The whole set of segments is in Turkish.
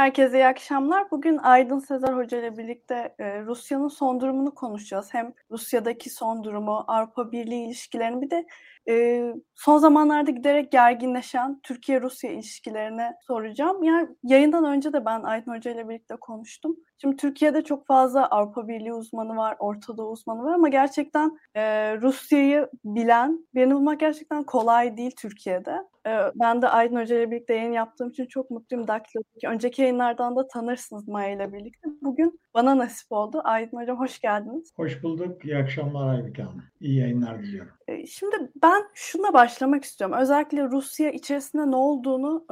Herkese iyi akşamlar. Bugün Aydın Sezer Hoca ile birlikte e, Rusya'nın son durumunu konuşacağız. Hem Rusya'daki son durumu, Avrupa Birliği ilişkilerini bir de e, son zamanlarda giderek gerginleşen Türkiye-Rusya ilişkilerini soracağım. Yani yayından önce de ben Aydın Hoca ile birlikte konuştum. Şimdi Türkiye'de çok fazla Avrupa Birliği uzmanı var, Orta Doğu uzmanı var ama gerçekten e, Rusya'yı bilen birini bulmak gerçekten kolay değil Türkiye'de. E, ben de Aydın Hoca ile birlikte yayın yaptığım için çok mutluyum. Daktilo'daki önceki yayınlardan da tanırsınız Maya ile birlikte. Bugün bana nasip oldu. Aydın Hocam hoş geldiniz. Hoş bulduk. İyi akşamlar Aybüke Hanım. İyi yayınlar diliyorum. Şimdi ben şuna başlamak istiyorum. Özellikle Rusya içerisinde ne olduğunu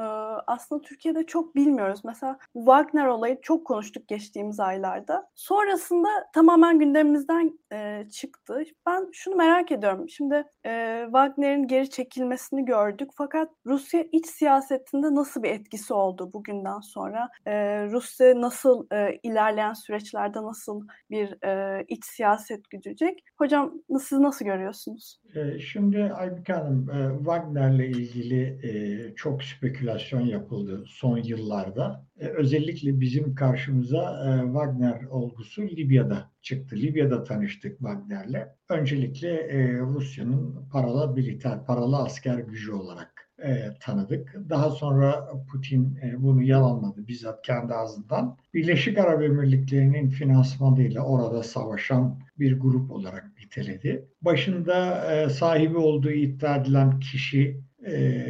aslında Türkiye'de çok bilmiyoruz. Mesela Wagner olayı çok konuştuk geçtiğimiz aylarda. Sonrasında tamamen gündemimizden çıktı. Ben şunu merak ediyorum. Şimdi Wagner'in geri çekilmesini gördük. Fakat Rusya iç siyasetinde nasıl bir etkisi oldu bugünden sonra? Rusya nasıl ilerleyen süreçlerde nasıl bir iç siyaset güdecek? Hocam siz nasıl görüyorsunuz? Şimdi Aybüke Hanım, Wagner'le ilgili çok spekülasyon yapıldı son yıllarda. Özellikle bizim karşımıza Wagner olgusu Libya'da çıktı. Libya'da tanıştık Wagner'le. Öncelikle Rusya'nın paralı militer, paralı asker gücü olarak e, tanıdık. Daha sonra Putin e, bunu yalanladı bizzat kendi ağzından. Birleşik Arap Emirlikleri'nin finansmanıyla orada savaşan bir grup olarak niteledi. Başında e, sahibi olduğu iddia edilen kişi e,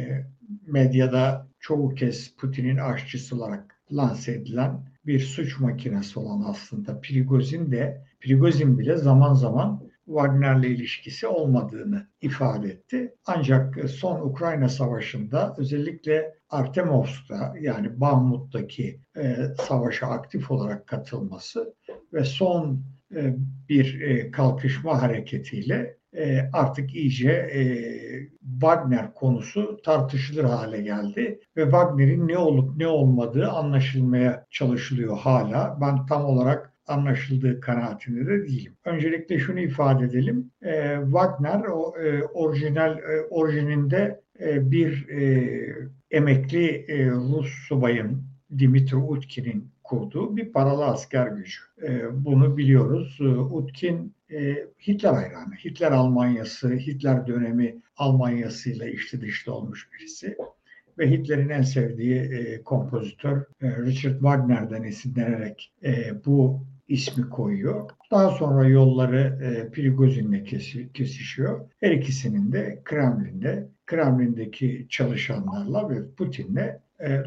medyada çoğu kez Putin'in aşçısı olarak lanse edilen bir suç makinesi olan aslında Prigozin de Prigozin bile zaman zaman Wagner'le ilişkisi olmadığını ifade etti. Ancak son Ukrayna Savaşı'nda özellikle Artemovsk'ta yani Bahmut'taki e, savaşa aktif olarak katılması ve son bir e, kalkışma hareketiyle e, artık iyice e, Wagner konusu tartışılır hale geldi ve Wagner'in ne olup ne olmadığı anlaşılmaya çalışılıyor hala. Ben tam olarak anlaşıldığı kanaatinde de değilim. Öncelikle şunu ifade edelim. E, Wagner e, orijinal e, orijininde e, bir e, emekli e, Rus subayın Dimitri Utkin'in kurduğu bir paralı asker gücü. E, bunu biliyoruz. E, Utkin e, Hitler hayranı. Hitler Almanyası, Hitler dönemi Almanyasıyla içli dışlı olmuş birisi ve Hitler'in en sevdiği e, kompozitör e, Richard Wagner'den esinlenerek bu ismi koyuyor. Daha sonra yolları e, Prigozin'le kesi, kesişiyor. Her ikisinin de Kremlin'de, Kremlin'deki çalışanlarla ve Putin'le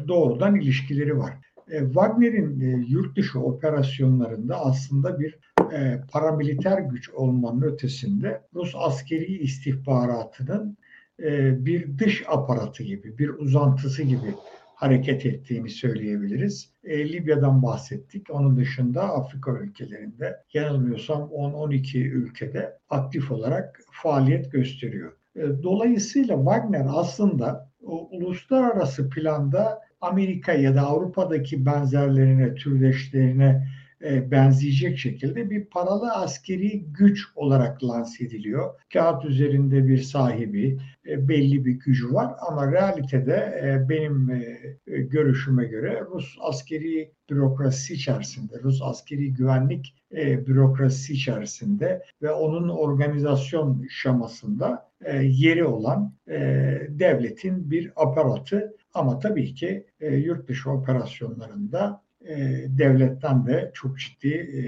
doğrudan ilişkileri var. E, Wagner'in e, yurt dışı operasyonlarında aslında bir e, paramiliter güç olmanın ötesinde Rus askeri istihbaratının e, bir dış aparatı gibi, bir uzantısı gibi hareket ettiğini söyleyebiliriz. E, Libya'dan bahsettik. Onun dışında Afrika ülkelerinde yanılmıyorsam 10-12 ülkede aktif olarak faaliyet gösteriyor. E, dolayısıyla Wagner aslında o, uluslararası planda Amerika ya da Avrupa'daki benzerlerine, türdeşlerine e, benzeyecek şekilde bir paralı askeri güç olarak lanse ediliyor. Kağıt üzerinde bir sahibi, e, belli bir gücü var ama realitede e, benim görüşüme göre Rus askeri bürokrasi içerisinde, Rus askeri güvenlik bürokrasi içerisinde ve onun organizasyon şamasında yeri olan devletin bir aparatı ama tabii ki yurt dışı operasyonlarında e, devletten de çok ciddi e,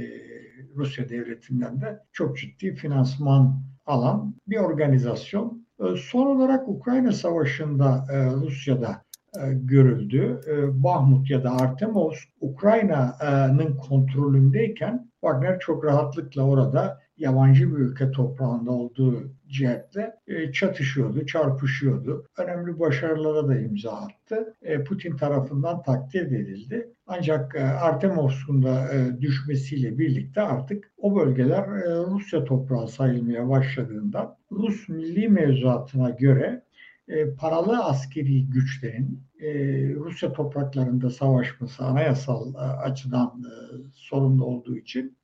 Rusya devletinden de çok ciddi finansman alan bir organizasyon. E, son olarak Ukrayna Savaşı'nda e, Rusya'da e, görüldü. E, Bahmut ya da Artemovsk Ukrayna'nın kontrolündeyken Wagner çok rahatlıkla orada yabancı bir ülke toprağında olduğu cihetle e, çatışıyordu, çarpışıyordu. Önemli başarılara da imza attı. E, Putin tarafından takdir edildi. Ancak e, Artemovsk'un da düşmesiyle birlikte artık o bölgeler Rusya toprağı sayılmaya başladığından Rus milli mevzuatına göre paralı askeri güçlerin Rusya topraklarında savaşması anayasal açıdan sorumlu olduğu için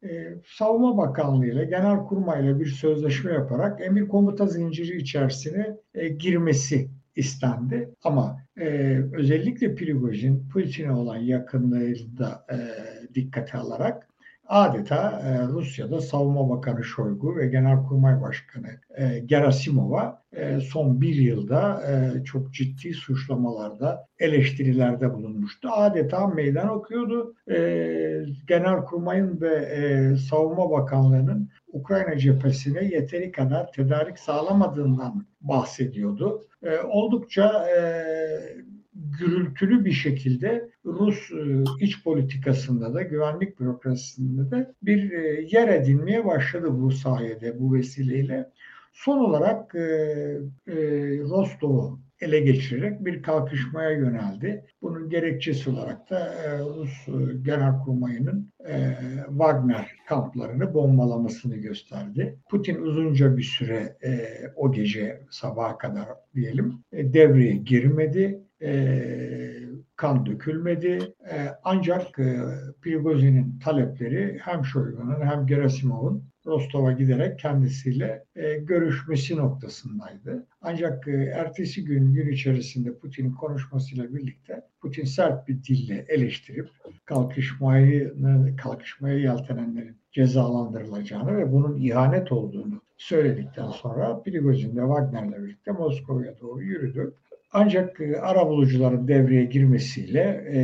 Savunma Bakanlığı ile Genelkurmay ile bir sözleşme yaparak emir komuta zinciri içerisine girmesi istendi. Ama e, özellikle Prigojin Putin'e olan yakınlığını da e, dikkate alarak adeta e, Rusya'da Savunma Bakanı Şoygu ve Genelkurmay Başkanı e, Gerasimov'a e, son bir yılda e, çok ciddi suçlamalarda, eleştirilerde bulunmuştu. Adeta meydan okuyordu. E, Genelkurmay'ın ve e, Savunma Bakanlığı'nın Ukrayna cephesine yeteri kadar tedarik sağlamadığından bahsediyordu. E, oldukça e, gürültülü bir şekilde Rus e, iç politikasında da güvenlik bürokrasisinde de bir e, yer edinmeye başladı bu sayede, bu vesileyle. Son olarak e, Rostov'u ele geçirerek bir kalkışmaya yöneldi. Bunun gerekçesi olarak da Rus Genelkurmayı'nın Wagner kamplarını bombalamasını gösterdi. Putin uzunca bir süre o gece sabaha kadar diyelim devreye girmedi e, kan dökülmedi. E, ancak e, Prigozin'in talepleri hem Shoigu'nun hem Gerasimov'un Rostov'a giderek kendisiyle e, görüşmesi noktasındaydı. Ancak e, ertesi gün gün içerisinde Putin'in konuşmasıyla birlikte Putin sert bir dille eleştirip kalkışmayı kalkışmaya yeltenenlerin cezalandırılacağını ve bunun ihanet olduğunu söyledikten sonra Prigozhin de Wagner'le birlikte Moskova'ya doğru yürüdü. Ancak e, ara bulucuların devreye girmesiyle e,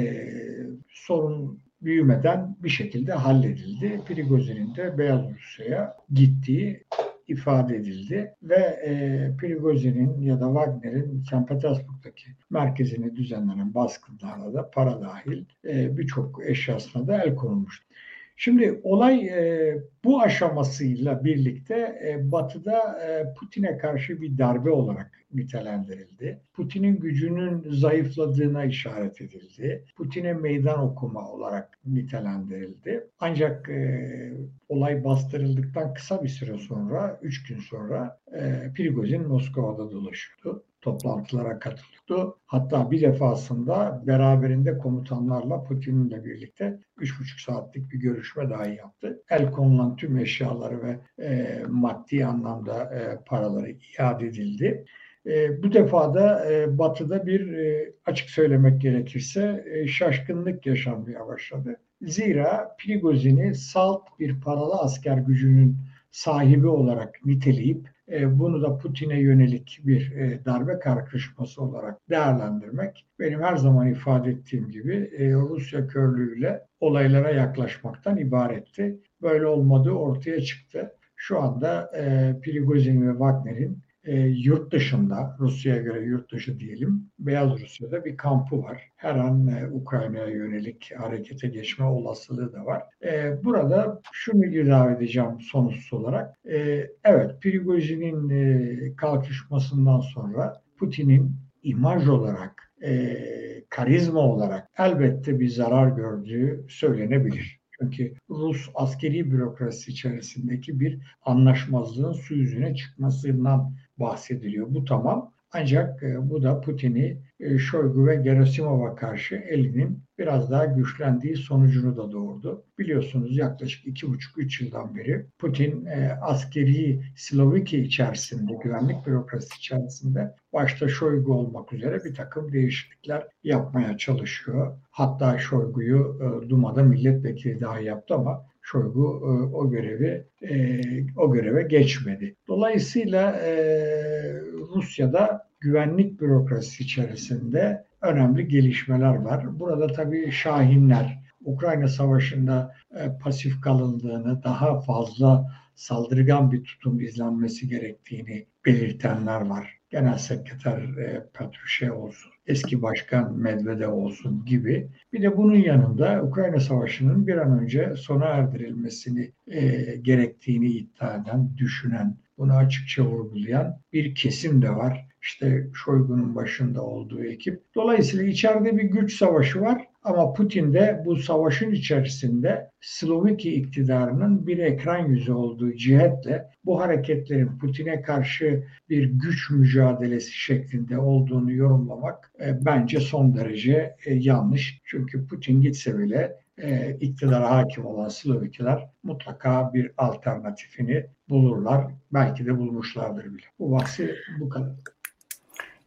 sorun büyümeden bir şekilde halledildi. Prigozhin'in de Beyaz Rusya'ya gittiği ifade edildi ve e, Prigozhin'in ya da Wagner'in St. Petersburg'daki merkezine düzenlenen baskınlarda da para dahil e, birçok eşyasına da el konulmuştu. Şimdi olay e, bu aşamasıyla birlikte e, Batı'da e, Putin'e karşı bir darbe olarak nitelendirildi. Putin'in gücünün zayıfladığına işaret edildi. Putin'e meydan okuma olarak nitelendirildi. Ancak e, olay bastırıldıktan kısa bir süre sonra, üç gün sonra e, Prigozhin Moskova'da dolaşıyordu toplantılara katılıyordu. Hatta bir defasında beraberinde komutanlarla Putin'le birlikte 3,5 saatlik bir görüşme dahi yaptı. El konulan tüm eşyaları ve e, maddi anlamda e, paraları iade edildi. E, bu defa da e, Batı'da bir e, açık söylemek gerekirse e, şaşkınlık yaşanmaya başladı. Zira Prigozhin'i salt bir paralı asker gücünün sahibi olarak niteleyip bunu da Putin'e yönelik bir e, darbe kalkışması olarak değerlendirmek benim her zaman ifade ettiğim gibi e, Rusya körlüğüyle olaylara yaklaşmaktan ibaretti. Böyle olmadığı ortaya çıktı. Şu anda Prigozhin ve Wagner'in e, yurt dışında, Rusya'ya göre yurt dışı diyelim, Beyaz Rusya'da bir kampı var. Her an e, Ukrayna'ya yönelik harekete geçme olasılığı da var. E, burada şunu ilave edeceğim sonuç olarak. E, evet, Prigojin'in e, kalkışmasından sonra Putin'in imaj olarak, e, karizma olarak elbette bir zarar gördüğü söylenebilir. Çünkü Rus askeri bürokrasi içerisindeki bir anlaşmazlığın su yüzüne çıkmasından bahsediliyor. Bu tamam. Ancak e, bu da Putin'i e, Şoygu ve Gerasimov'a karşı elinin biraz daha güçlendiği sonucunu da doğurdu. Biliyorsunuz yaklaşık iki buçuk üç yıldan beri Putin e, askeri Slovakya içerisinde, güvenlik bürokrasi içerisinde başta Şoygu olmak üzere bir takım değişiklikler yapmaya çalışıyor. Hatta Şoygu'yu e, Duma'da milletvekili daha yaptı ama Şoygu e, o görevi e, o göreve geçmedi. Dolayısıyla e, Rusya'da güvenlik bürokrasisi içerisinde önemli gelişmeler var. Burada tabii Şahinler Ukrayna Savaşı'nda pasif kalındığını, daha fazla saldırgan bir tutum izlenmesi gerektiğini belirtenler var. Genel Sekreter e, olsun, eski başkan Medvedev olsun gibi. Bir de bunun yanında Ukrayna Savaşı'nın bir an önce sona erdirilmesini e, gerektiğini iddia eden, düşünen, bunu açıkça vurgulayan bir kesim de var. İşte Şoygu'nun başında olduğu ekip. Dolayısıyla içeride bir güç savaşı var ama Putin de bu savaşın içerisinde Slovaki iktidarının bir ekran yüzü olduğu cihetle bu hareketlerin Putin'e karşı bir güç mücadelesi şeklinde olduğunu yorumlamak e, bence son derece e, yanlış. Çünkü Putin gitse bile e, iktidara hakim olan Slovakiler mutlaka bir alternatifini bulurlar. Belki de bulmuşlardır bile. Bu bahsi bu kadar.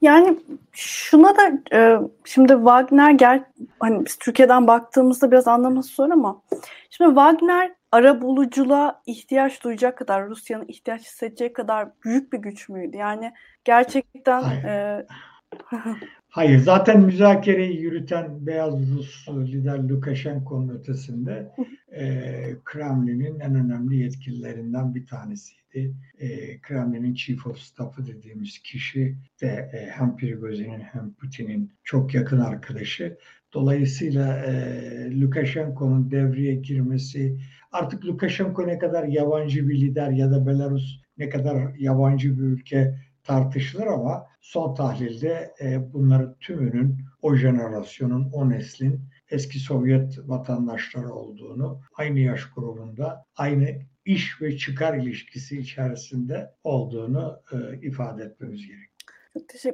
Yani şuna da e, şimdi Wagner gel hani biz Türkiye'den baktığımızda biraz anlaması zor ama şimdi Wagner ara buluculuğa ihtiyaç duyacak kadar Rusya'nın ihtiyaç hissedeceği kadar büyük bir güç müydü? Yani gerçekten e, Hayır, zaten müzakereyi yürüten Beyaz Rus lider Lukashenko'nun ötesinde e, Kremlin'in en önemli yetkililerinden bir tanesiydi. E, Kremlin'in Chief of Staff'ı dediğimiz kişi de e, hem Prigozhin'in hem Putin'in çok yakın arkadaşı. Dolayısıyla e, Lukashenko'nun devreye girmesi, artık Lukashenko ne kadar yabancı bir lider ya da Belarus ne kadar yabancı bir ülke tartışılır ama son tahlilde e, bunların tümünün o jenerasyonun, o neslin eski Sovyet vatandaşları olduğunu, aynı yaş grubunda, aynı iş ve çıkar ilişkisi içerisinde olduğunu e, ifade etmemiz gerekiyor.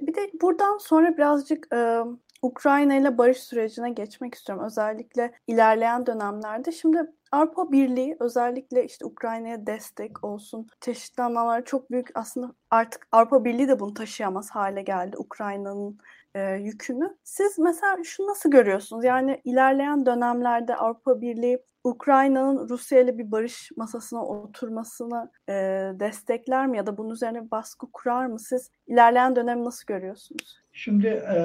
Bir de buradan sonra birazcık e, Ukrayna ile barış sürecine geçmek istiyorum. Özellikle ilerleyen dönemlerde. Şimdi Avrupa Birliği özellikle işte Ukrayna'ya destek olsun çeşitli anlamlarda çok büyük aslında artık Avrupa Birliği de bunu taşıyamaz hale geldi Ukrayna'nın e, yükünü. Siz mesela şunu nasıl görüyorsunuz? Yani ilerleyen dönemlerde Avrupa Birliği Ukrayna'nın Rusya ile bir barış masasına oturmasını e, destekler mi ya da bunun üzerine bir baskı kurar mı? Siz ilerleyen dönemi nasıl görüyorsunuz? Şimdi e,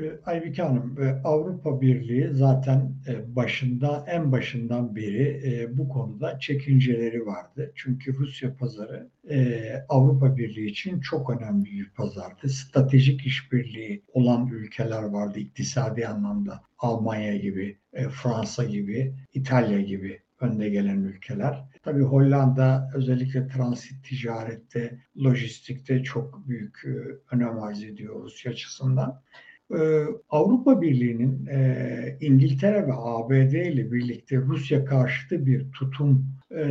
e, Aybike Hanım, e, Avrupa Birliği zaten e, başında, en başından beri e, bu konuda çekinceleri vardı. Çünkü Rusya pazarı e, Avrupa Birliği için çok önemli bir pazardı. Stratejik işbirliği olan ülkeler vardı iktisadi anlamda. Almanya gibi, e, Fransa gibi, İtalya gibi önde gelen ülkeler. Tabii Hollanda özellikle transit ticarette, lojistikte çok büyük e, önem arz ediyor Rusya açısından. E, Avrupa Birliği'nin e, İngiltere ve ABD ile birlikte Rusya karşıtı bir tutum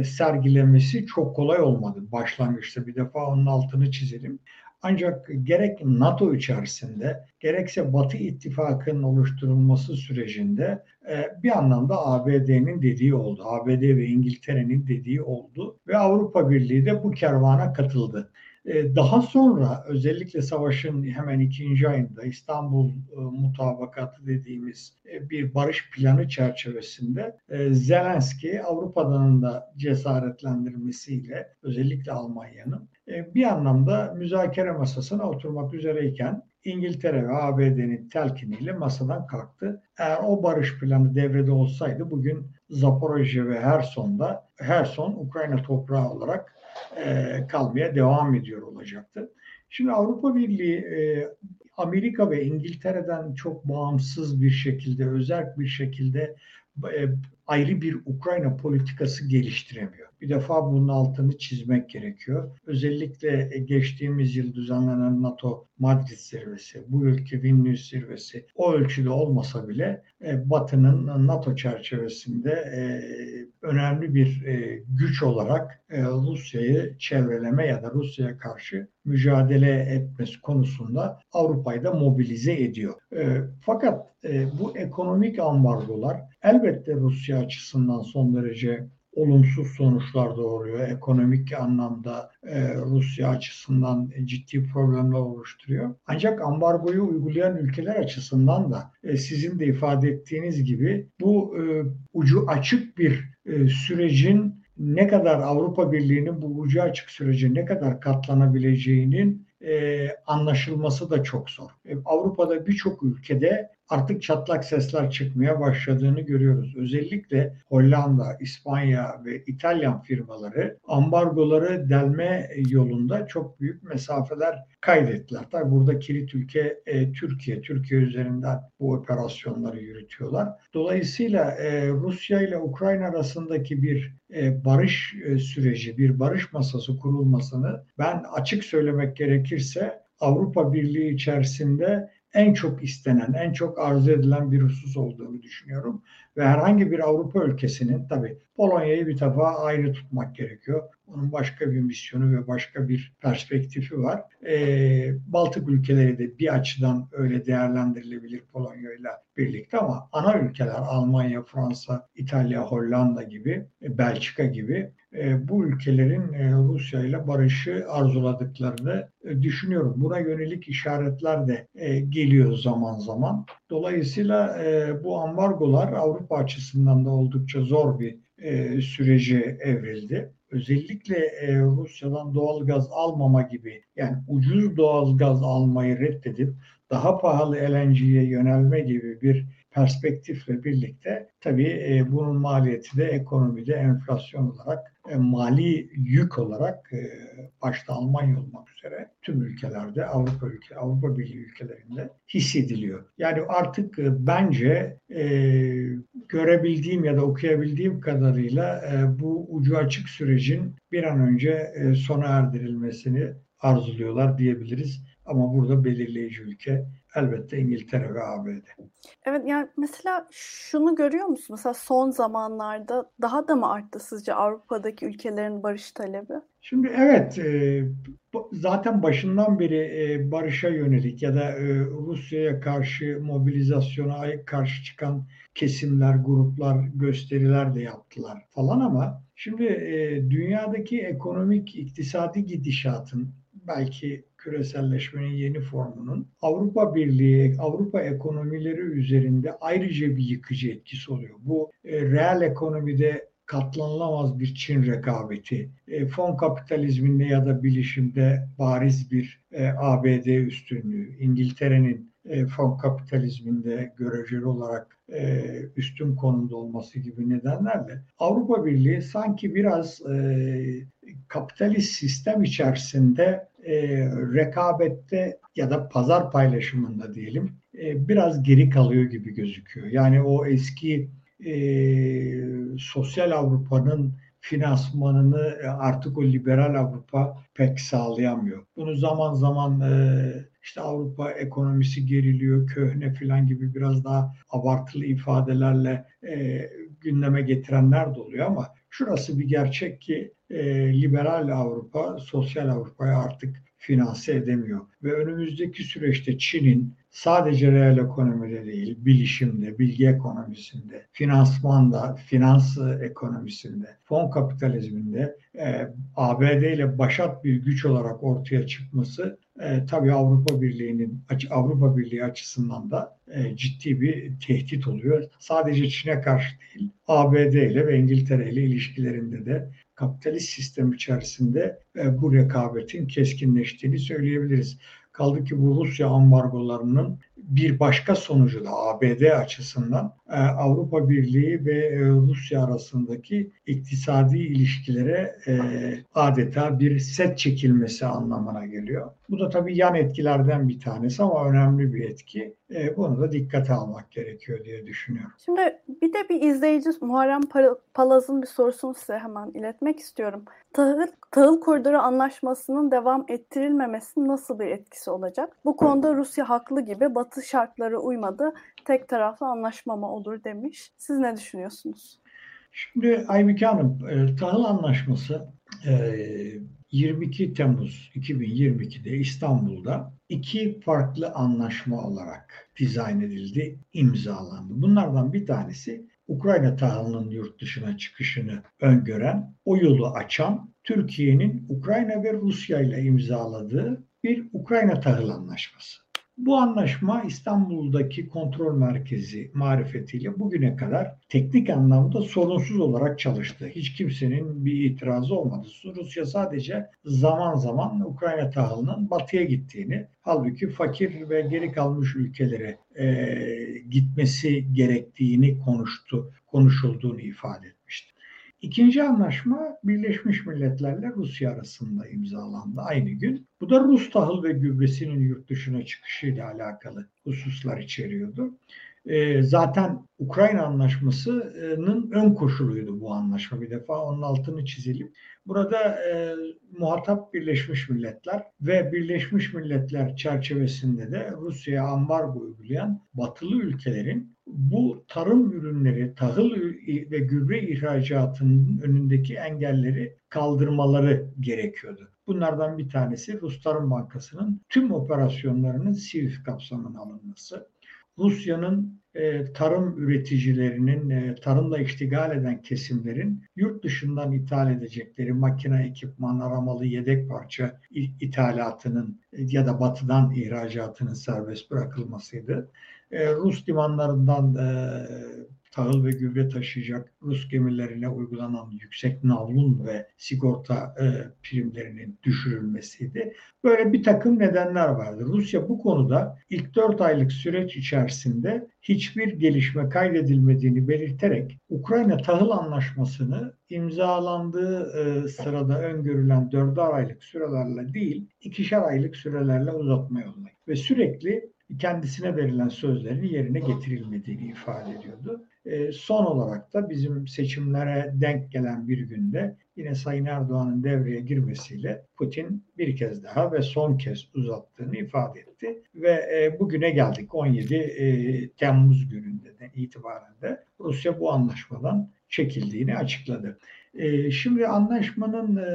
sergilemesi çok kolay olmadı başlangıçta. Bir defa onun altını çizelim. Ancak gerek NATO içerisinde gerekse Batı ittifakının oluşturulması sürecinde e, bir anlamda ABD'nin dediği oldu. ABD ve İngiltere'nin dediği oldu ve Avrupa Birliği de bu kervana katıldı. E, daha sonra özellikle savaşın hemen ikinci ayında İstanbul e, mutabakatı dediğimiz bir barış planı çerçevesinde Zelenski Avrupa'nın da cesaretlendirmesiyle özellikle Almanya'nın bir anlamda müzakere masasına oturmak üzereyken İngiltere ve ABD'nin telkiniyle masadan kalktı. Eğer o barış planı devrede olsaydı bugün Zaporojye ve Herson'da Herson Ukrayna toprağı olarak e, kalmaya devam ediyor olacaktı. Şimdi Avrupa Birliği e, Amerika ve İngiltere'den çok bağımsız bir şekilde, özel bir şekilde e, ayrı bir Ukrayna politikası geliştiremiyor. Bir defa bunun altını çizmek gerekiyor. Özellikle e, geçtiğimiz yıl düzenlenen NATO Madrid zirvesi, bu ülke Vilnius zirvesi o ölçüde olmasa bile e, Batı'nın NATO çerçevesinde önemli bir güç olarak Rusya'yı çevreleme ya da Rusya'ya karşı mücadele etmesi konusunda Avrupa'yı da mobilize ediyor. Fakat bu ekonomik ambargolar elbette Rusya açısından son derece olumsuz sonuçlar doğuruyor. Ekonomik anlamda e, Rusya açısından ciddi problemler oluşturuyor. Ancak ambargoyu uygulayan ülkeler açısından da e, sizin de ifade ettiğiniz gibi bu e, ucu açık bir e, sürecin ne kadar Avrupa Birliği'nin bu ucu açık sürece ne kadar katlanabileceğinin e, anlaşılması da çok zor. E, Avrupa'da birçok ülkede artık çatlak sesler çıkmaya başladığını görüyoruz. Özellikle Hollanda, İspanya ve İtalyan firmaları ambargoları delme yolunda çok büyük mesafeler kaydettiler. Tabi burada kilit ülke e, Türkiye. Türkiye üzerinden bu operasyonları yürütüyorlar. Dolayısıyla e, Rusya ile Ukrayna arasındaki bir e, barış e, süreci, bir barış masası kurulmasını ben açık söylemek gerekirse Avrupa Birliği içerisinde en çok istenen, en çok arzu edilen bir husus olduğunu düşünüyorum. Ve herhangi bir Avrupa ülkesinin tabi Polonya'yı bir defa ayrı tutmak gerekiyor. Onun başka bir misyonu ve başka bir perspektifi var. Ee, Baltık ülkeleri de bir açıdan öyle değerlendirilebilir Polonya ile birlikte ama ana ülkeler Almanya, Fransa, İtalya, Hollanda gibi, Belçika gibi e, bu ülkelerin e, Rusya ile barışı arzuladıklarını e, düşünüyorum. Buna yönelik işaretler de e, geliyor zaman zaman. Dolayısıyla e, bu ambargolar Avrupa açısından da oldukça zor bir e, sürece evrildi. Özellikle e, Rusya'dan doğal gaz almama gibi yani ucuz doğal gaz almayı reddedip daha pahalı LNG'ye yönelme gibi bir perspektifle birlikte tabii e, bunun maliyeti de ekonomide enflasyon olarak e, mali yük olarak e, başta Almanya olmak üzere tüm ülkelerde Avrupa ülke Avrupa Birliği ülkelerinde hissediliyor. Yani artık bence görebildiğim ya da okuyabildiğim kadarıyla bu ucu açık sürecin bir an önce sona erdirilmesini arzuluyorlar diyebiliriz. Ama burada belirleyici ülke elbette İngiltere ve ABD. Evet yani mesela şunu görüyor musun? Mesela son zamanlarda daha da mı arttı sizce Avrupa'daki ülkelerin barış talebi? Şimdi evet e, zaten başından beri e, barışa yönelik ya da e, Rusya'ya karşı mobilizasyona karşı çıkan kesimler, gruplar, gösteriler de yaptılar falan ama şimdi dünyadaki ekonomik, iktisadi gidişatın belki küreselleşmenin yeni formunun Avrupa Birliği, Avrupa ekonomileri üzerinde ayrıca bir yıkıcı etkisi oluyor. Bu e, reel ekonomide katlanılamaz bir Çin rekabeti, e, fon kapitalizminde ya da bilişimde bariz bir e, ABD üstünlüğü, İngiltere'nin e, fon kapitalizminde göreceli olarak e, üstün konumda olması gibi nedenlerle Avrupa Birliği sanki biraz e, kapitalist sistem içerisinde e, rekabette ya da pazar paylaşımında diyelim e, biraz geri kalıyor gibi gözüküyor. Yani o eski e, sosyal Avrupa'nın finansmanını artık o liberal Avrupa pek sağlayamıyor. Bunu zaman zaman e, işte Avrupa ekonomisi geriliyor, köhne falan gibi biraz daha abartılı ifadelerle e, gündeme getirenler de oluyor ama şurası bir gerçek ki e, liberal Avrupa, sosyal Avrupa'yı artık finanse edemiyor. Ve önümüzdeki süreçte Çin'in sadece reel ekonomide değil, bilişimde, bilgi ekonomisinde, finansmanda, finans ekonomisinde, fon kapitalizminde e, ABD ile başat bir güç olarak ortaya çıkması e, tabii Avrupa Birliği'nin Avrupa Birliği açısından da e, ciddi bir tehdit oluyor. Sadece Çin'e karşı değil, ABD ile ve İngiltere ile ilişkilerinde de kapitalist sistem içerisinde e, bu rekabetin keskinleştiğini söyleyebiliriz. Kaldı ki bu Rusya ambargolarının bir başka sonucu da ABD açısından e, Avrupa Birliği ve e, Rusya arasındaki iktisadi ilişkilere e, adeta bir set çekilmesi anlamına geliyor. Bu da tabii yan etkilerden bir tanesi ama önemli bir etki. Bunu da dikkate almak gerekiyor diye düşünüyorum. Şimdi bir de bir izleyici Muharrem Palaz'ın bir sorusunu size hemen iletmek istiyorum. Tahıl, tahıl koridoru anlaşmasının devam ettirilmemesi nasıl bir etkisi olacak? Bu konuda Rusya haklı gibi Batı şartları uymadı. Tek taraflı anlaşma mı olur demiş. Siz ne düşünüyorsunuz? Şimdi Aybüke Hanım, e, tahıl anlaşması e, 22 Temmuz 2022'de İstanbul'da iki farklı anlaşma olarak dizayn edildi, imzalandı. Bunlardan bir tanesi Ukrayna tahılının yurt dışına çıkışını öngören, o yolu açan Türkiye'nin Ukrayna ve Rusya ile imzaladığı bir Ukrayna tahıl anlaşması. Bu anlaşma İstanbul'daki kontrol merkezi marifetiyle bugüne kadar teknik anlamda sorunsuz olarak çalıştı. Hiç kimsenin bir itirazı olmadı. Rusya sadece zaman zaman Ukrayna tahılının batıya gittiğini, halbuki fakir ve geri kalmış ülkelere e, gitmesi gerektiğini konuştu, konuşulduğunu ifade etmişti. İkinci anlaşma Birleşmiş Milletler'le Rusya arasında imzalandı aynı gün. Bu da Rus tahıl ve gübresinin yurt dışına çıkışıyla alakalı hususlar içeriyordu. E, zaten Ukrayna Anlaşması'nın ön koşuluydu bu anlaşma bir defa onun altını çizelim. Burada e, muhatap Birleşmiş Milletler ve Birleşmiş Milletler çerçevesinde de Rusya'ya ambargo uygulayan batılı ülkelerin bu tarım ürünleri, tahıl ve gübre ihracatının önündeki engelleri kaldırmaları gerekiyordu. Bunlardan bir tanesi Rus Tarım Bankası'nın tüm operasyonlarının SWIFT kapsamına alınması. Rusya'nın e, tarım üreticilerinin, e, tarımla iştigal eden kesimlerin yurt dışından ithal edecekleri makine, ekipman, aramalı yedek parça ithalatının ya da batıdan ihracatının serbest bırakılmasıydı. E, Rus limanlarından tahıl ve gübre taşıyacak Rus gemilerine uygulanan yüksek navlun ve sigorta e, primlerinin düşürülmesiydi. Böyle bir takım nedenler vardı. Rusya bu konuda ilk 4 aylık süreç içerisinde hiçbir gelişme kaydedilmediğini belirterek Ukrayna tahıl anlaşmasını imzalandığı e, sırada öngörülen 4 aylık sürelerle değil, ikişer aylık sürelerle uzatma yoluna ve sürekli kendisine verilen sözlerin yerine getirilmediğini ifade ediyordu. E, son olarak da bizim seçimlere denk gelen bir günde yine Sayın Erdoğan'ın devreye girmesiyle Putin bir kez daha ve son kez uzattığını ifade etti. Ve e, bugüne geldik 17 e, Temmuz gününden itibaren de Rusya bu anlaşmadan çekildiğini açıkladı. E, şimdi anlaşmanın e,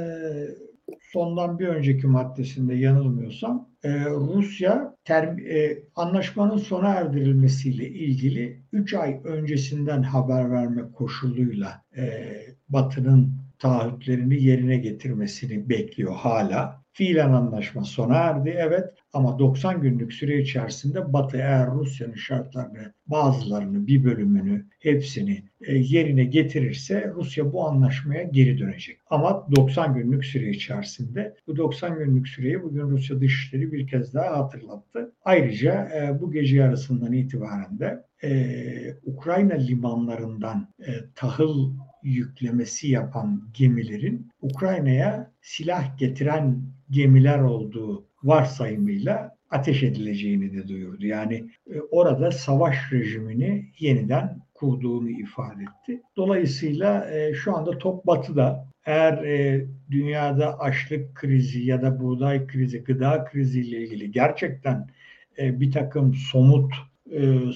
sondan bir önceki maddesinde yanılmıyorsam e, Rusya term, e, anlaşmanın sona erdirilmesiyle ilgili 3 ay öncesinden haber verme koşuluyla e, Batı'nın taahhütlerini yerine getirmesini bekliyor hala. Fiilen anlaşma sona erdi evet ama 90 günlük süre içerisinde Batı eğer Rusya'nın şartlarını bazılarını bir bölümünü hepsini e, yerine getirirse Rusya bu anlaşmaya geri dönecek. Ama 90 günlük süre içerisinde bu 90 günlük süreyi bugün Rusya Dışişleri bir kez daha hatırlattı. Ayrıca e, bu gece yarısından itibaren de e, Ukrayna limanlarından e, tahıl yüklemesi yapan gemilerin Ukrayna'ya silah getiren gemiler olduğu varsayımıyla ateş edileceğini de duyurdu. Yani e, orada savaş rejimini yeniden kurduğunu ifade etti. Dolayısıyla e, şu anda top batıda. Eğer e, dünyada açlık krizi ya da buğday krizi, gıda krizi ile ilgili gerçekten bir takım somut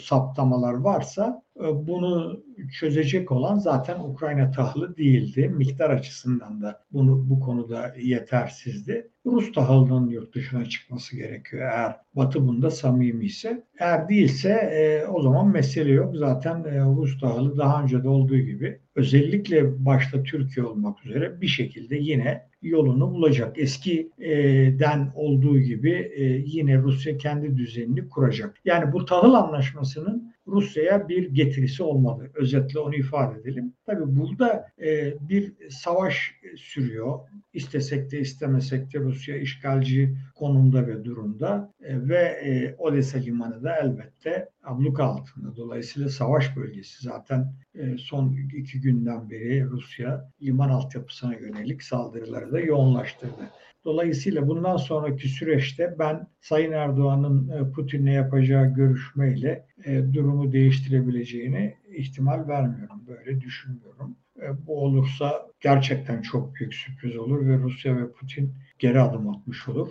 saptamalar varsa bunu çözecek olan zaten Ukrayna tahılı değildi. Miktar açısından da bunu bu konuda yetersizdi. Rus tahılının yurt dışına çıkması gerekiyor eğer Batı bunda samimi ise. Eğer değilse e, o zaman mesele yok. Zaten e, Rus tahılı daha önce de olduğu gibi özellikle başta Türkiye olmak üzere bir şekilde yine yolunu bulacak. Eskiden olduğu gibi e, yine Rusya kendi düzenini kuracak. Yani bu tahıl anlaşmasının Rusya'ya bir getirisi olmadı. Özetle onu ifade edelim. Tabii burada e, bir savaş sürüyor. İstesek de istemesek de Rusya işgalci konumda ve durumda e, ve e, Odessa limanı da elbette abluka altında. Dolayısıyla savaş bölgesi zaten son iki günden beri Rusya liman altyapısına yönelik saldırıları da yoğunlaştırdı. Dolayısıyla bundan sonraki süreçte ben Sayın Erdoğan'ın e, Putin'le yapacağı görüşmeyle e, durumu değiştirebileceğini ihtimal vermiyorum. Böyle düşünmüyorum. E, bu olursa gerçekten çok büyük sürpriz olur ve Rusya ve Putin geri adım atmış olur.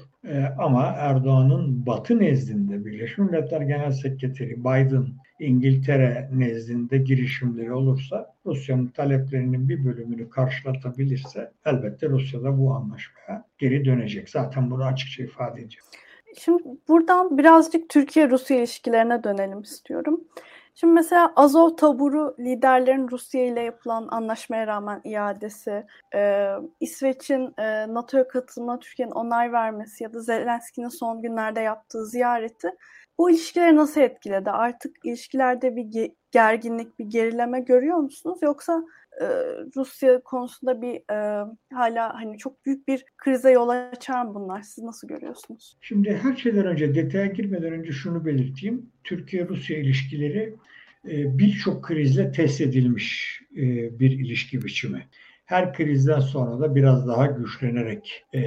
Ama Erdoğan'ın Batı nezdinde Birleşmiş Milletler Genel Sekreteri Biden İngiltere nezdinde girişimleri olursa Rusya'nın taleplerinin bir bölümünü karşılatabilirse elbette Rusya da bu anlaşmaya geri dönecek. Zaten bunu açıkça ifade edeceğim. Şimdi buradan birazcık Türkiye-Rusya ilişkilerine dönelim istiyorum. Şimdi mesela Azov taburu liderlerin Rusya ile yapılan anlaşmaya rağmen iadesi, e, İsveç'in e, NATO'ya katılma Türkiye'nin onay vermesi ya da Zelenski'nin son günlerde yaptığı ziyareti bu ilişkileri nasıl etkiledi? Artık ilişkilerde bir ge- gerginlik, bir gerileme görüyor musunuz? Yoksa e, Rusya konusunda bir e, hala hani çok büyük bir krize yol açar mı bunlar? Siz nasıl görüyorsunuz? Şimdi her şeyden önce detaya girmeden önce şunu belirteyim. Türkiye-Rusya ilişkileri e, birçok krizle test edilmiş e, bir ilişki biçimi. Her krizden sonra da biraz daha güçlenerek e,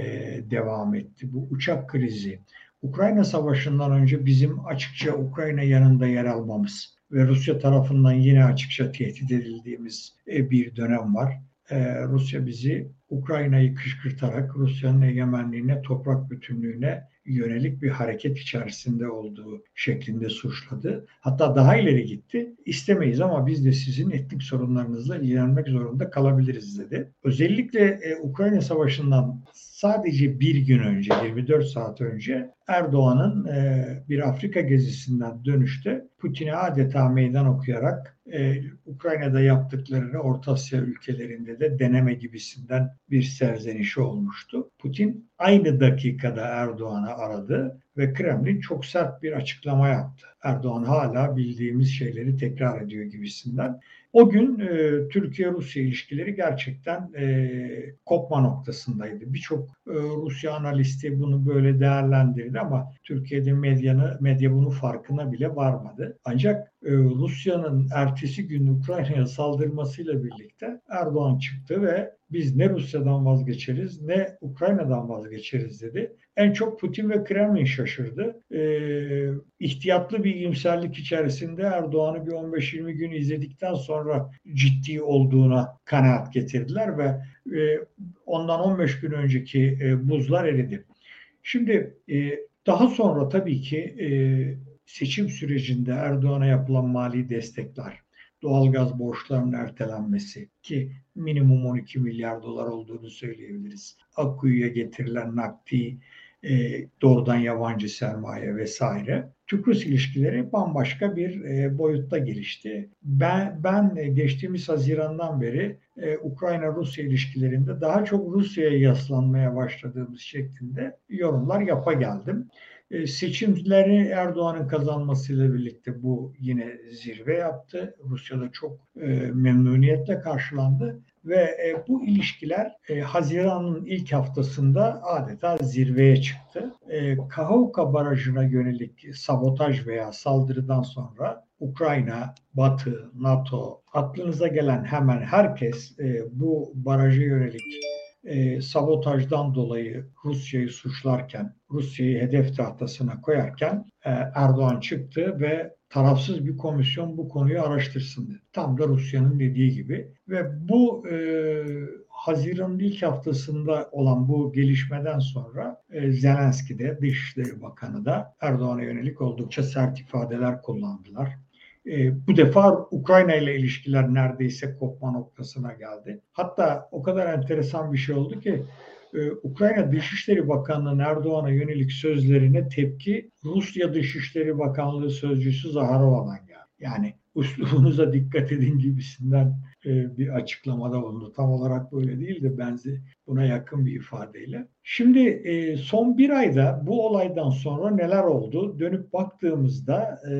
devam etti. Bu uçak krizi, Ukrayna Savaşı'ndan önce bizim açıkça Ukrayna yanında yer almamız ve Rusya tarafından yine açıkça tehdit edildiğimiz e, bir dönem var. E, Rusya bizi Ukrayna'yı kışkırtarak Rusya'nın egemenliğine, toprak bütünlüğüne yönelik bir hareket içerisinde olduğu şeklinde suçladı. Hatta daha ileri gitti. İstemeyiz ama biz de sizin etnik sorunlarınızla ilgilenmek zorunda kalabiliriz dedi. Özellikle e, Ukrayna Savaşı'ndan sadece bir gün önce, 24 saat önce Erdoğan'ın e, bir Afrika gezisinden dönüşte Putin'e adeta meydan okuyarak e, Ukrayna'da yaptıklarını Orta Asya ülkelerinde de deneme gibisinden bir serzenişi olmuştu. Putin aynı dakikada Erdoğan'ı aradı ve Kremlin çok sert bir açıklama yaptı. Erdoğan hala bildiğimiz şeyleri tekrar ediyor gibisinden. O gün e, Türkiye-Rusya ilişkileri gerçekten e, kopma noktasındaydı. Birçok e, Rusya analisti bunu böyle değerlendirdi ama Türkiye'de medyanı, medya bunun farkına bile varmadı. Ancak e, Rusya'nın ertesi gün Ukrayna'ya saldırmasıyla birlikte Erdoğan çıktı ve biz ne Rusya'dan vazgeçeriz ne Ukrayna'dan vazgeçeriz dedi. En çok Putin ve Kremlin şaşırdı. Ee, ihtiyatlı bir iyimserlik içerisinde Erdoğan'ı bir 15-20 gün izledikten sonra ciddi olduğuna kanaat getirdiler ve e, ondan 15 gün önceki e, buzlar eridi. Şimdi e, daha sonra tabii ki e, seçim sürecinde Erdoğan'a yapılan mali destekler, doğalgaz borçlarının ertelenmesi ki minimum 12 milyar dolar olduğunu söyleyebiliriz. Akkuyu'ya getirilen nakdi, e, doğrudan yabancı sermaye vesaire. Türk-Rus ilişkileri bambaşka bir e, boyutta gelişti. Ben, ben geçtiğimiz Haziran'dan beri e, Ukrayna-Rusya ilişkilerinde daha çok Rusya'ya yaslanmaya başladığımız şeklinde yorumlar yapa geldim. E, seçimleri Erdoğan'ın kazanmasıyla birlikte bu yine zirve yaptı. Rusya'da çok e, memnuniyetle karşılandı ve e, bu ilişkiler e, Haziran'ın ilk haftasında adeta zirveye çıktı. E, Kahauka Barajı'na yönelik sabotaj veya saldırıdan sonra Ukrayna, Batı, NATO, aklınıza gelen hemen herkes e, bu baraja yönelik e, sabotajdan dolayı Rusya'yı suçlarken, Rusya'yı hedef tahtasına koyarken e, Erdoğan çıktı ve tarafsız bir komisyon bu konuyu araştırsın dedi. Tam da Rusya'nın dediği gibi ve bu e, Haziran'ın ilk haftasında olan bu gelişmeden sonra e, Zelenski de Dışişleri Bakanı da Erdoğan'a yönelik oldukça sert ifadeler kullandılar. E, bu defa Ukrayna ile ilişkiler neredeyse kopma noktasına geldi. Hatta o kadar enteresan bir şey oldu ki e, Ukrayna Dışişleri Bakanı'nın Erdoğan'a yönelik sözlerine tepki Rusya Dışişleri Bakanlığı Sözcüsü Zaharova'dan geldi. Yani uslubunuza dikkat edin gibisinden e, bir açıklamada bulundu. Tam olarak böyle değil de benzi buna yakın bir ifadeyle. Şimdi e, son bir ayda bu olaydan sonra neler oldu? Dönüp baktığımızda e,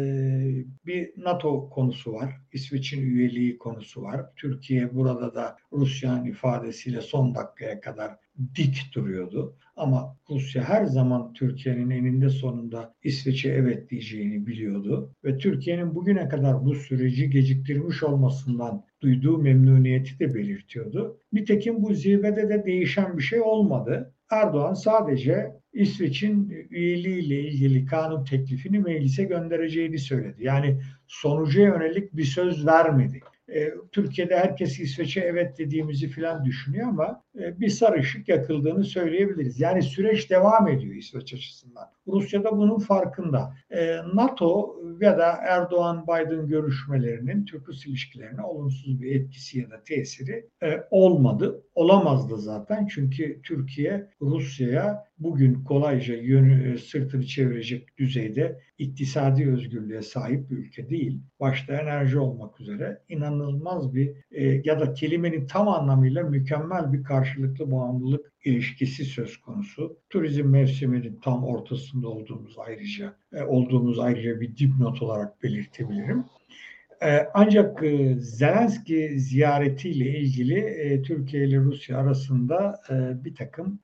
bir NATO konusu var. İsveç'in üyeliği konusu var. Türkiye burada da Rusya'nın ifadesiyle son dakikaya kadar dik duruyordu. Ama Rusya her zaman Türkiye'nin eninde sonunda İsveç'e evet diyeceğini biliyordu. Ve Türkiye'nin bugüne kadar bu süreci geciktirmiş olmasından duyduğu memnuniyeti de belirtiyordu. Nitekim bu zirvede de değişen bir şey olmadı. Erdoğan sadece İsveç'in üyeliğiyle ilgili kanun teklifini meclise göndereceğini söyledi. Yani sonuca yönelik bir söz vermedi. E, Türkiye'de herkes İsveç'e evet dediğimizi filan düşünüyor ama e, bir sarışık yakıldığını söyleyebiliriz. Yani süreç devam ediyor İsveç açısından. Rusya da bunun farkında. E, NATO ya da Erdoğan-Biden görüşmelerinin Türk-Rus ilişkilerine olumsuz bir etkisi ya da tesiri olmadı. Olamazdı zaten çünkü Türkiye Rusya'ya bugün kolayca yönü, sırtını çevirecek düzeyde iktisadi özgürlüğe sahip bir ülke değil. Başta enerji olmak üzere inanılmaz bir e, ya da kelimenin tam anlamıyla mükemmel bir karşılıklı bağımlılık ilişkisi söz konusu. Turizm mevsiminin tam ortasında olduğumuz ayrıca e, olduğumuz ayrıca bir dipnot olarak belirtebilirim. E, ancak e, Zelenski ziyaretiyle ilgili e, Türkiye ile Rusya arasında bir takım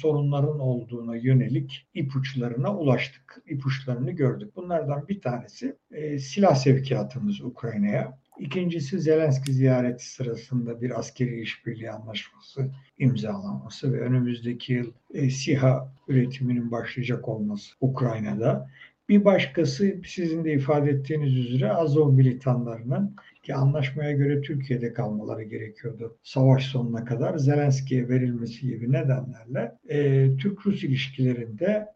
sorunların olduğuna yönelik ipuçlarına ulaştık. İpuçlarını gördük. Bunlardan bir tanesi silah sevkiyatımız Ukrayna'ya. İkincisi Zelenski ziyareti sırasında bir askeri işbirliği anlaşması imzalanması ve önümüzdeki yıl SİHA üretiminin başlayacak olması Ukrayna'da. Bir başkası sizin de ifade ettiğiniz üzere Azov militanlarının ki anlaşmaya göre Türkiye'de kalmaları gerekiyordu savaş sonuna kadar Zelenski'ye verilmesi gibi nedenlerle e, Türk-Rus ilişkilerinde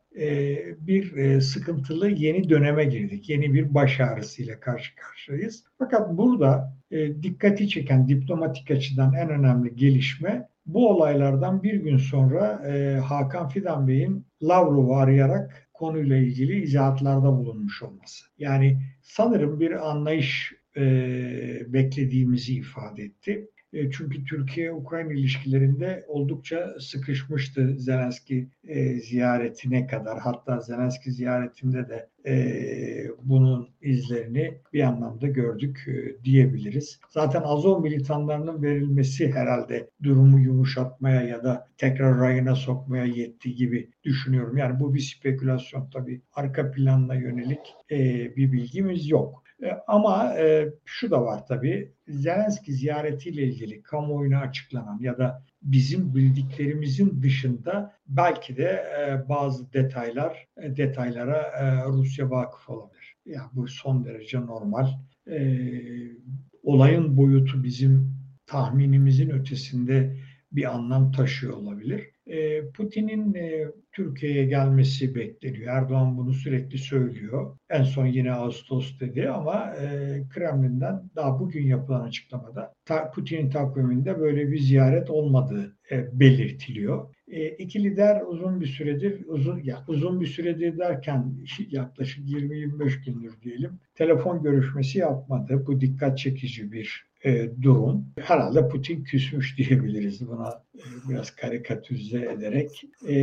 bir sıkıntılı yeni döneme girdik. Yeni bir baş ağrısıyla karşı karşıyayız. Fakat burada dikkati çeken diplomatik açıdan en önemli gelişme bu olaylardan bir gün sonra Hakan Fidan Bey'in Lavrov'u arayarak konuyla ilgili izahatlarda bulunmuş olması. Yani sanırım bir anlayış beklediğimizi ifade etti. E, çünkü Türkiye-Ukrayna ilişkilerinde oldukça sıkışmıştı Zelenski e, ziyaretine kadar. Hatta Zelenski ziyaretinde de e, bunun izlerini bir anlamda gördük diyebiliriz. Zaten Azov militanlarının verilmesi herhalde durumu yumuşatmaya ya da tekrar rayına sokmaya yetti gibi düşünüyorum. Yani bu bir spekülasyon tabii. Arka planına yönelik bir bilgimiz yok. E, ama e, şu da var tabii. Zelenski ziyaretiyle ilgili kamuoyuna açıklanan ya da bizim bildiklerimizin dışında belki de e, bazı detaylar detaylara Rusya vakıf olabilir. Ya yani bu son derece normal. olayın boyutu bizim tahminimizin ötesinde bir anlam taşıyor olabilir. E, Putin'in e, Türkiye'ye gelmesi bekleniyor. Erdoğan bunu sürekli söylüyor. En son yine Ağustos dedi ama e, Kremlin'den daha bugün yapılan açıklamada Putin'in takviminde böyle bir ziyaret olmadığı belirtiliyor. İki lider uzun bir süredir uzun ya uzun bir süredir derken yaklaşık 20-25 gündür diyelim telefon görüşmesi yapmadı. Bu dikkat çekici bir e, durum. Herhalde Putin küsmüş diyebiliriz buna e, biraz karikatürize ederek. E,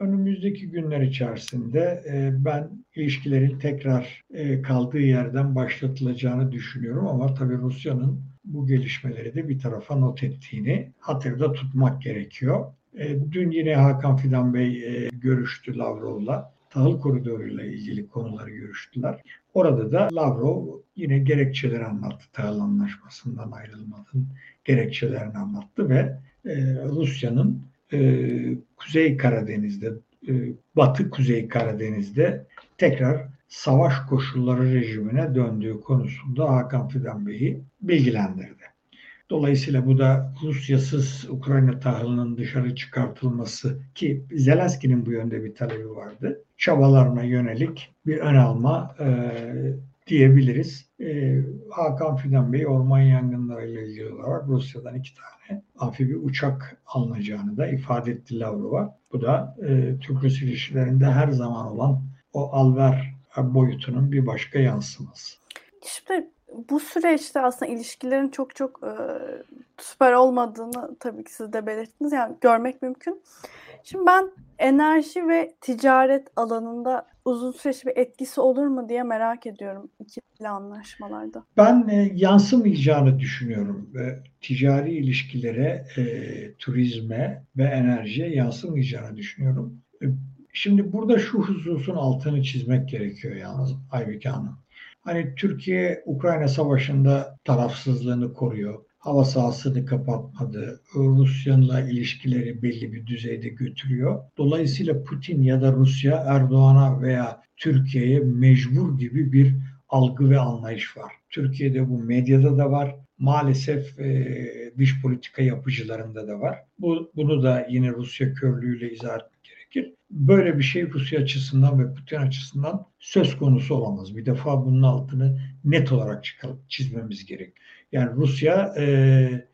önümüzdeki günler içerisinde e, ben ilişkilerin tekrar e, kaldığı yerden başlatılacağını düşünüyorum ama tabii Rusya'nın bu gelişmeleri de bir tarafa not ettiğini hatırda tutmak gerekiyor. E, dün yine Hakan Fidan Bey e, görüştü Lavrov'la tahıl koridoruyla ilgili konuları görüştüler. Orada da Lavrov yine gerekçeleri anlattı. Tahıl anlaşmasından ayrılmanın gerekçelerini anlattı ve e, Rusya'nın Kuzey Karadeniz'de, Batı Kuzey Karadeniz'de tekrar savaş koşulları rejimine döndüğü konusunda Hakan Fidan Bey'i bilgilendirdi. Dolayısıyla bu da Rusyasız Ukrayna tahılının dışarı çıkartılması ki Zelenski'nin bu yönde bir talebi vardı. Çabalarına yönelik bir ön alma e, diyebiliriz. E, Hakan Fidan Bey orman yangınlarıyla ilgili olarak Rusya'dan iki tane amfibi uçak alınacağını da ifade etti Lavrov'a. Bu da e, Türk-Rus ilişkilerinde her zaman olan o alver boyutunun bir başka yansıması. Şimdi bu süreçte aslında ilişkilerin çok çok e, süper olmadığını tabii ki siz de belirttiniz. Yani görmek mümkün. Şimdi ben enerji ve ticaret alanında uzun süreçli bir etkisi olur mu diye merak ediyorum ikili anlaşmalarda. Ben e, yansımayacağını düşünüyorum. ve ticari ilişkilere, e, turizme ve enerjiye yansımayacağını düşünüyorum. E, şimdi burada şu hususun altını çizmek gerekiyor yalnız Aybüke Hanım. Hani Türkiye Ukrayna Savaşı'nda tarafsızlığını koruyor. Hava sahasını kapatmadı. Rusya'yla ilişkileri belli bir düzeyde götürüyor. Dolayısıyla Putin ya da Rusya Erdoğan'a veya Türkiye'ye mecbur gibi bir algı ve anlayış var. Türkiye'de bu medyada da var. Maalesef e, dış politika yapıcılarında da var. Bu, bunu da yine Rusya körlüğüyle izah. Böyle bir şey Rusya açısından ve Putin açısından söz konusu olamaz. Bir defa bunun altını net olarak çıkarıp çizmemiz gerek. Yani Rusya e,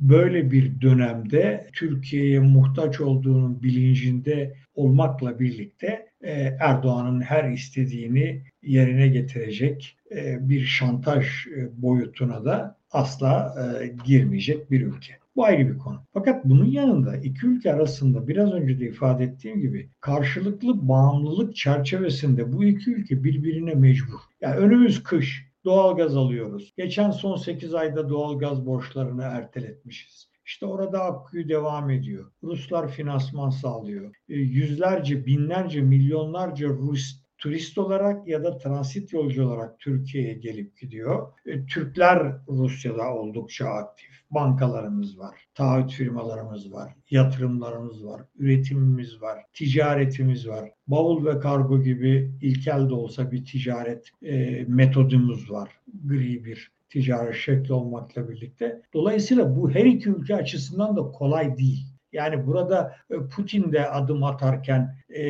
böyle bir dönemde Türkiye'ye muhtaç olduğunun bilincinde olmakla birlikte e, Erdoğan'ın her istediğini yerine getirecek e, bir şantaj e, boyutuna da asla e, girmeyecek bir ülke. Bu ayrı bir konu. Fakat bunun yanında iki ülke arasında biraz önce de ifade ettiğim gibi karşılıklı bağımlılık çerçevesinde bu iki ülke birbirine mecbur. Yani önümüz kış, doğalgaz alıyoruz. Geçen son 8 ayda doğalgaz borçlarını erteletmişiz. İşte orada akkuyu devam ediyor. Ruslar finansman sağlıyor. E, yüzlerce, binlerce, milyonlarca Rus turist olarak ya da transit yolcu olarak Türkiye'ye gelip gidiyor. E, Türkler Rusya'da oldukça aktif. Bankalarımız var, taahhüt firmalarımız var, yatırımlarımız var, üretimimiz var, ticaretimiz var. Bavul ve kargo gibi ilkel de olsa bir ticaret e, metodumuz var. Gri bir ticaret şekli olmakla birlikte. Dolayısıyla bu her iki ülke açısından da kolay değil. Yani burada e, Putin de adım atarken e,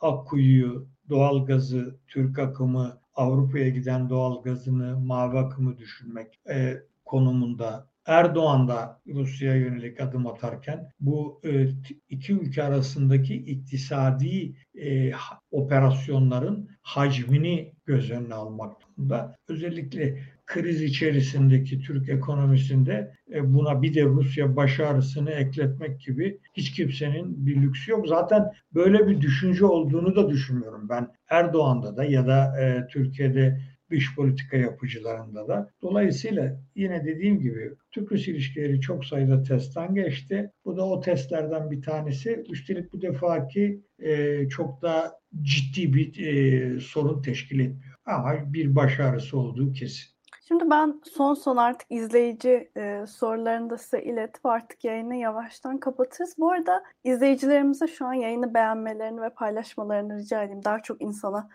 Akkuyu'yu, doğalgazı, Türk akımı, Avrupa'ya giden doğalgazını, mavi akımı düşünmek e, konumunda Erdoğan da Rusya'ya yönelik adım atarken bu e, iki ülke arasındaki iktisadi e, operasyonların hacmini göz önüne almak durumunda. Özellikle kriz içerisindeki Türk ekonomisinde e, buna bir de Rusya baş ekletmek gibi hiç kimsenin bir lüksü yok. Zaten böyle bir düşünce olduğunu da düşünmüyorum ben. Erdoğan'da da ya da e, Türkiye'de dış politika yapıcılarında da. Dolayısıyla yine dediğim gibi Türk-Rus ilişkileri çok sayıda testten geçti. Bu da o testlerden bir tanesi. Üstelik bu defaki e, çok da ciddi bir e, sorun teşkil etmiyor. Ama bir başarısı olduğu kesin. Şimdi ben son son artık izleyici e, sorularını da size iletip artık yayını yavaştan kapatırız. Bu arada izleyicilerimize şu an yayını beğenmelerini ve paylaşmalarını rica edeyim. Daha çok insana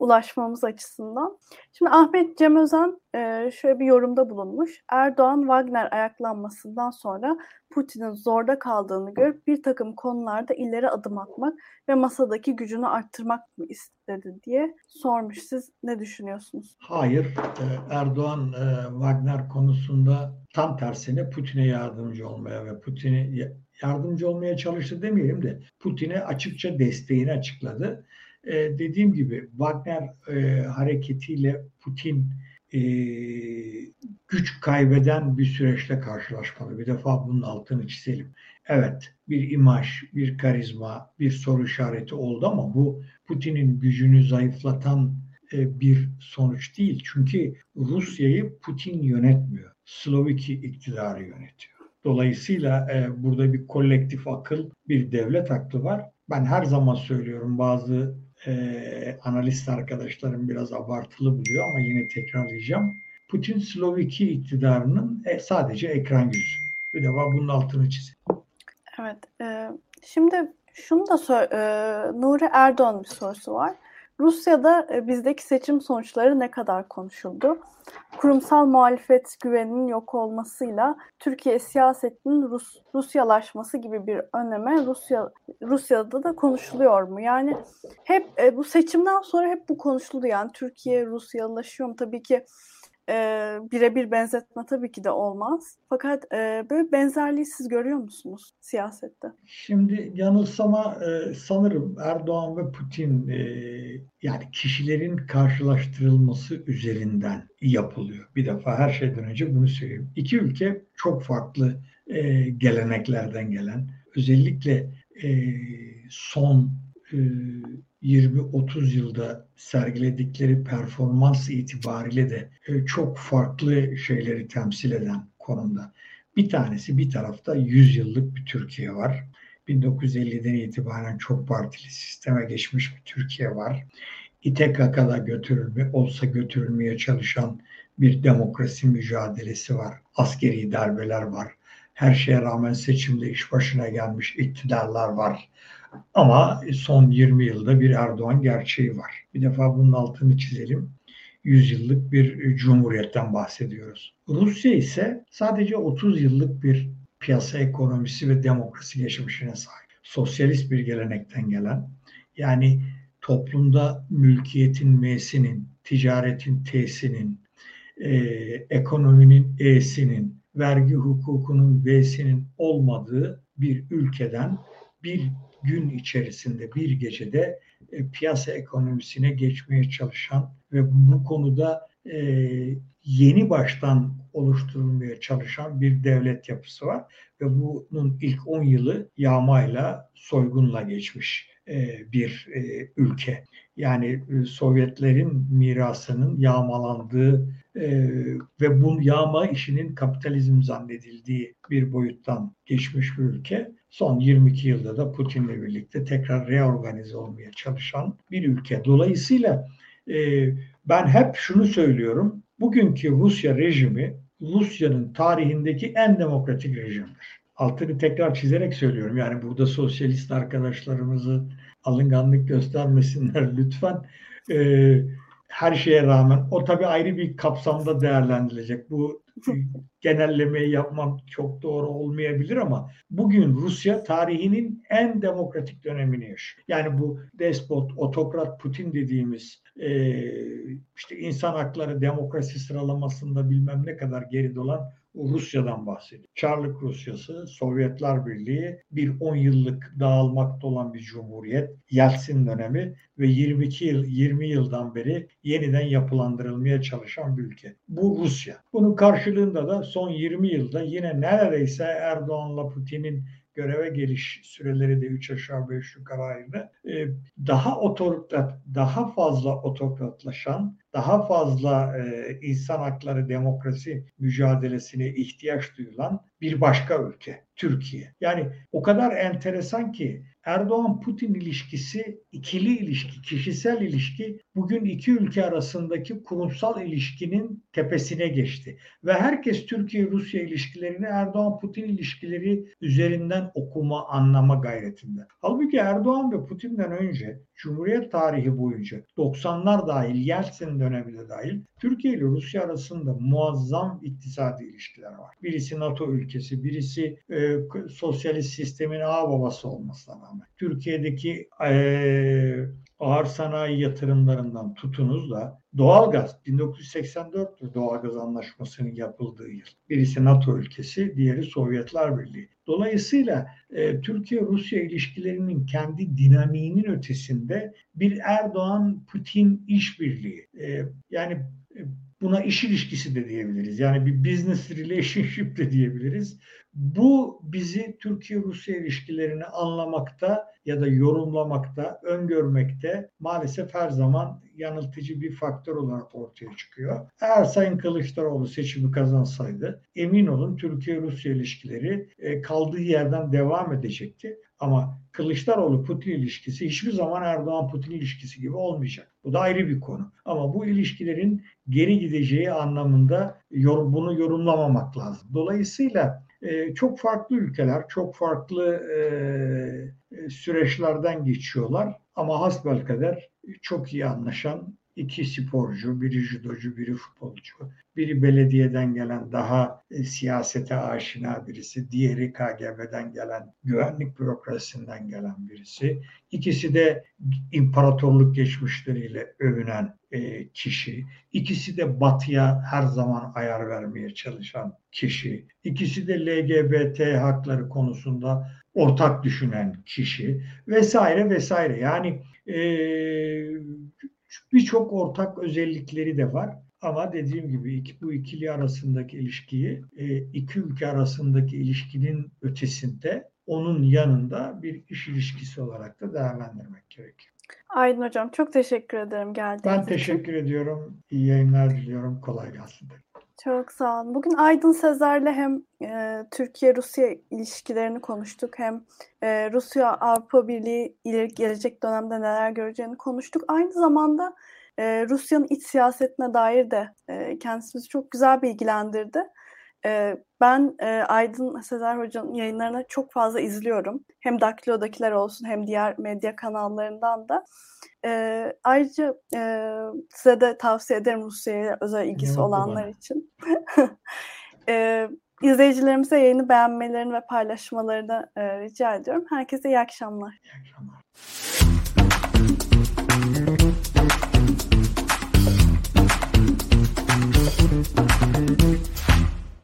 ulaşmamız açısından. Şimdi Ahmet Cem Özen e, şöyle bir yorumda bulunmuş. Erdoğan Wagner ayaklanmasından sonra Putin'in zorda kaldığını görüp bir takım konularda ileri adım atmak ve masadaki gücünü arttırmak mı istedi diye sormuş. Siz ne düşünüyorsunuz? Hayır. E, Erdoğan e, Wagner konusunda tam tersine Putin'e yardımcı olmaya ve Putin'e yardımcı olmaya çalıştı demeyelim de Putin'e açıkça desteğini açıkladı e, dediğim gibi Wagner e, hareketiyle Putin e, güç kaybeden bir süreçle karşılaşmalı. Bir defa bunun altını çizelim. Evet bir imaj, bir karizma, bir soru işareti oldu ama bu Putin'in gücünü zayıflatan e, bir sonuç değil. Çünkü Rusya'yı Putin yönetmiyor. Slovaki iktidarı yönetiyor. Dolayısıyla e, burada bir kolektif akıl, bir devlet aklı var. Ben her zaman söylüyorum bazı e, analist arkadaşlarım biraz abartılı buluyor ama yine tekrarlayacağım. Putin Slovaki iktidarının e, sadece ekran yüzü. Bir defa bunun altını çizelim. Evet. E, şimdi şunu da e, Nuri Erdoğan bir sorusu var. Rusya'da e, bizdeki seçim sonuçları ne kadar konuşuldu? Kurumsal muhalefet güveninin yok olmasıyla Türkiye siyasetinin Rus Rusyalaşması gibi bir önleme Rusya Rusya'da da konuşuluyor mu? Yani hep e, bu seçimden sonra hep bu konuşuldu yani Türkiye Rusyalaşıyor mu? Tabii ki e, birebir benzetme tabii ki de olmaz. Fakat e, böyle benzerliği siz görüyor musunuz siyasette? Şimdi yanılsama e, sanırım Erdoğan ve Putin e, yani kişilerin karşılaştırılması üzerinden yapılıyor. Bir defa her şeyden önce bunu söyleyeyim. İki ülke çok farklı e, geleneklerden gelen özellikle e, son 20-30 yılda sergiledikleri performans itibariyle de e, çok farklı şeyleri temsil eden konumda. Bir tanesi bir tarafta 100 yıllık bir Türkiye var. 1950'den itibaren çok partili sisteme geçmiş bir Türkiye var. İTKK'da götürülme olsa götürülmeye çalışan bir demokrasi mücadelesi var. Askeri darbeler var. Her şeye rağmen seçimde iş başına gelmiş iktidarlar var. Ama son 20 yılda bir Erdoğan gerçeği var. Bir defa bunun altını çizelim. 100 yıllık bir cumhuriyetten bahsediyoruz. Rusya ise sadece 30 yıllık bir piyasa ekonomisi ve demokrasi geçmişine sahip. Sosyalist bir gelenekten gelen yani toplumda mülkiyetin M'sinin, ticaretin T'sinin, e, ekonominin E'sinin, vergi hukukunun V'sinin olmadığı bir ülkeden bir gün içerisinde bir gecede e, piyasa ekonomisine geçmeye çalışan ve bu konuda e, yeni baştan oluşturulmaya çalışan bir devlet yapısı var ve bunun ilk 10 yılı yağmayla, soygunla geçmiş e, bir e, ülke. Yani e, Sovyetlerin mirasının yağmalandığı ve bu yağma işinin kapitalizm zannedildiği bir boyuttan geçmiş bir ülke. Son 22 yılda da Putin'le birlikte tekrar reorganize olmaya çalışan bir ülke. Dolayısıyla ben hep şunu söylüyorum. Bugünkü Rusya rejimi Rusya'nın tarihindeki en demokratik rejimdir. Altını tekrar çizerek söylüyorum. Yani burada sosyalist arkadaşlarımızı alınganlık göstermesinler lütfen. Ee, her şeye rağmen o tabii ayrı bir kapsamda değerlendirilecek. Bu genellemeyi yapmam çok doğru olmayabilir ama bugün Rusya tarihinin en demokratik dönemini yaşıyor. Yani bu despot, otokrat Putin dediğimiz e, işte insan hakları demokrasi sıralamasında bilmem ne kadar geride olan Rusya'dan bahsediyor. Çarlık Rusyası, Sovyetler Birliği bir 10 yıllık dağılmakta olan bir cumhuriyet, Yeltsin dönemi ve 22 yıl 20 yıldan beri yeniden yapılandırılmaya çalışan bir ülke. Bu Rusya. Bunun karşılığında da son 20 yılda yine neredeyse Erdoğan'la Putin'in göreve geliş süreleri de 3 aşağı 5 yukarı aynı. Ee, daha otoriter, daha fazla otokratlaşan, daha fazla e, insan hakları demokrasi mücadelesine ihtiyaç duyulan bir başka ülke Türkiye. Yani o kadar enteresan ki Erdoğan-Putin ilişkisi ikili ilişki, kişisel ilişki bugün iki ülke arasındaki kurumsal ilişkinin tepesine geçti. Ve herkes Türkiye-Rusya ilişkilerini Erdoğan-Putin ilişkileri üzerinden okuma, anlama gayretinde. Halbuki Erdoğan ve Putin'den önce Cumhuriyet tarihi boyunca 90'lar dahil, Yeltsin dönemi de dahil Türkiye ile Rusya arasında muazzam iktisadi ilişkiler var. Birisi NATO ülkesi, birisi e, sosyalist sistemin ağ babası olmasına rağmen. Türkiye'deki e, ağır sanayi yatırımlarından tutunuz da doğalgaz 1984'tür doğalgaz anlaşmasının yapıldığı yıl. Birisi NATO ülkesi, diğeri Sovyetler Birliği. Dolayısıyla e, Türkiye-Rusya ilişkilerinin kendi dinamiğinin ötesinde bir Erdoğan-Putin işbirliği. E, yani e, buna iş ilişkisi de diyebiliriz. Yani bir business relationship de diyebiliriz. Bu bizi Türkiye-Rusya ilişkilerini anlamakta ya da yorumlamakta, öngörmekte maalesef her zaman yanıltıcı bir faktör olarak ortaya çıkıyor. Eğer Sayın Kılıçdaroğlu seçimi kazansaydı emin olun Türkiye-Rusya ilişkileri e, kaldığı yerden devam edecekti. Ama Kılıçdaroğlu-Putin ilişkisi hiçbir zaman Erdoğan-Putin ilişkisi gibi olmayacak. Bu da ayrı bir konu. Ama bu ilişkilerin geri gideceği anlamında bunu yorumlamamak lazım. Dolayısıyla e, çok farklı ülkeler, çok farklı süreçlerden geçiyorlar. Ama hasbelkader çok iyi anlaşan iki sporcu, biri judocu, biri futbolcu, biri belediyeden gelen daha e, siyasete aşina birisi, diğeri KGB'den gelen, güvenlik bürokrasisinden gelen birisi. İkisi de imparatorluk geçmişleriyle övünen e, kişi. İkisi de batıya her zaman ayar vermeye çalışan kişi. İkisi de LGBT hakları konusunda ortak düşünen kişi vesaire vesaire. Yani e, birçok ortak özellikleri de var. Ama dediğim gibi iki, bu ikili arasındaki ilişkiyi e, iki ülke arasındaki ilişkinin ötesinde onun yanında bir iş ilişkisi olarak da değerlendirmek gerekiyor. Aydın Hocam çok teşekkür ederim geldiğiniz Ben teşekkür için. ediyorum. İyi yayınlar diliyorum. Kolay gelsin. Çok sağ olun. Bugün Aydın Sezer'le hem e, Türkiye-Rusya ilişkilerini konuştuk hem e, Rusya-Avrupa Birliği ileri gelecek dönemde neler göreceğini konuştuk. Aynı zamanda e, Rusya'nın iç siyasetine dair de e, kendisi bizi çok güzel bilgilendirdi. Ben Aydın Sezer Hoca'nın yayınlarını çok fazla izliyorum. Hem Daktilo'dakiler olsun hem diğer medya kanallarından da. Ayrıca size de tavsiye ederim Rusya'ya özel ilgisi Benim olanlar bana. için. e, izleyicilerimize yayını beğenmelerini ve paylaşmalarını rica ediyorum. Herkese iyi akşamlar. İyi akşamlar. Thank you.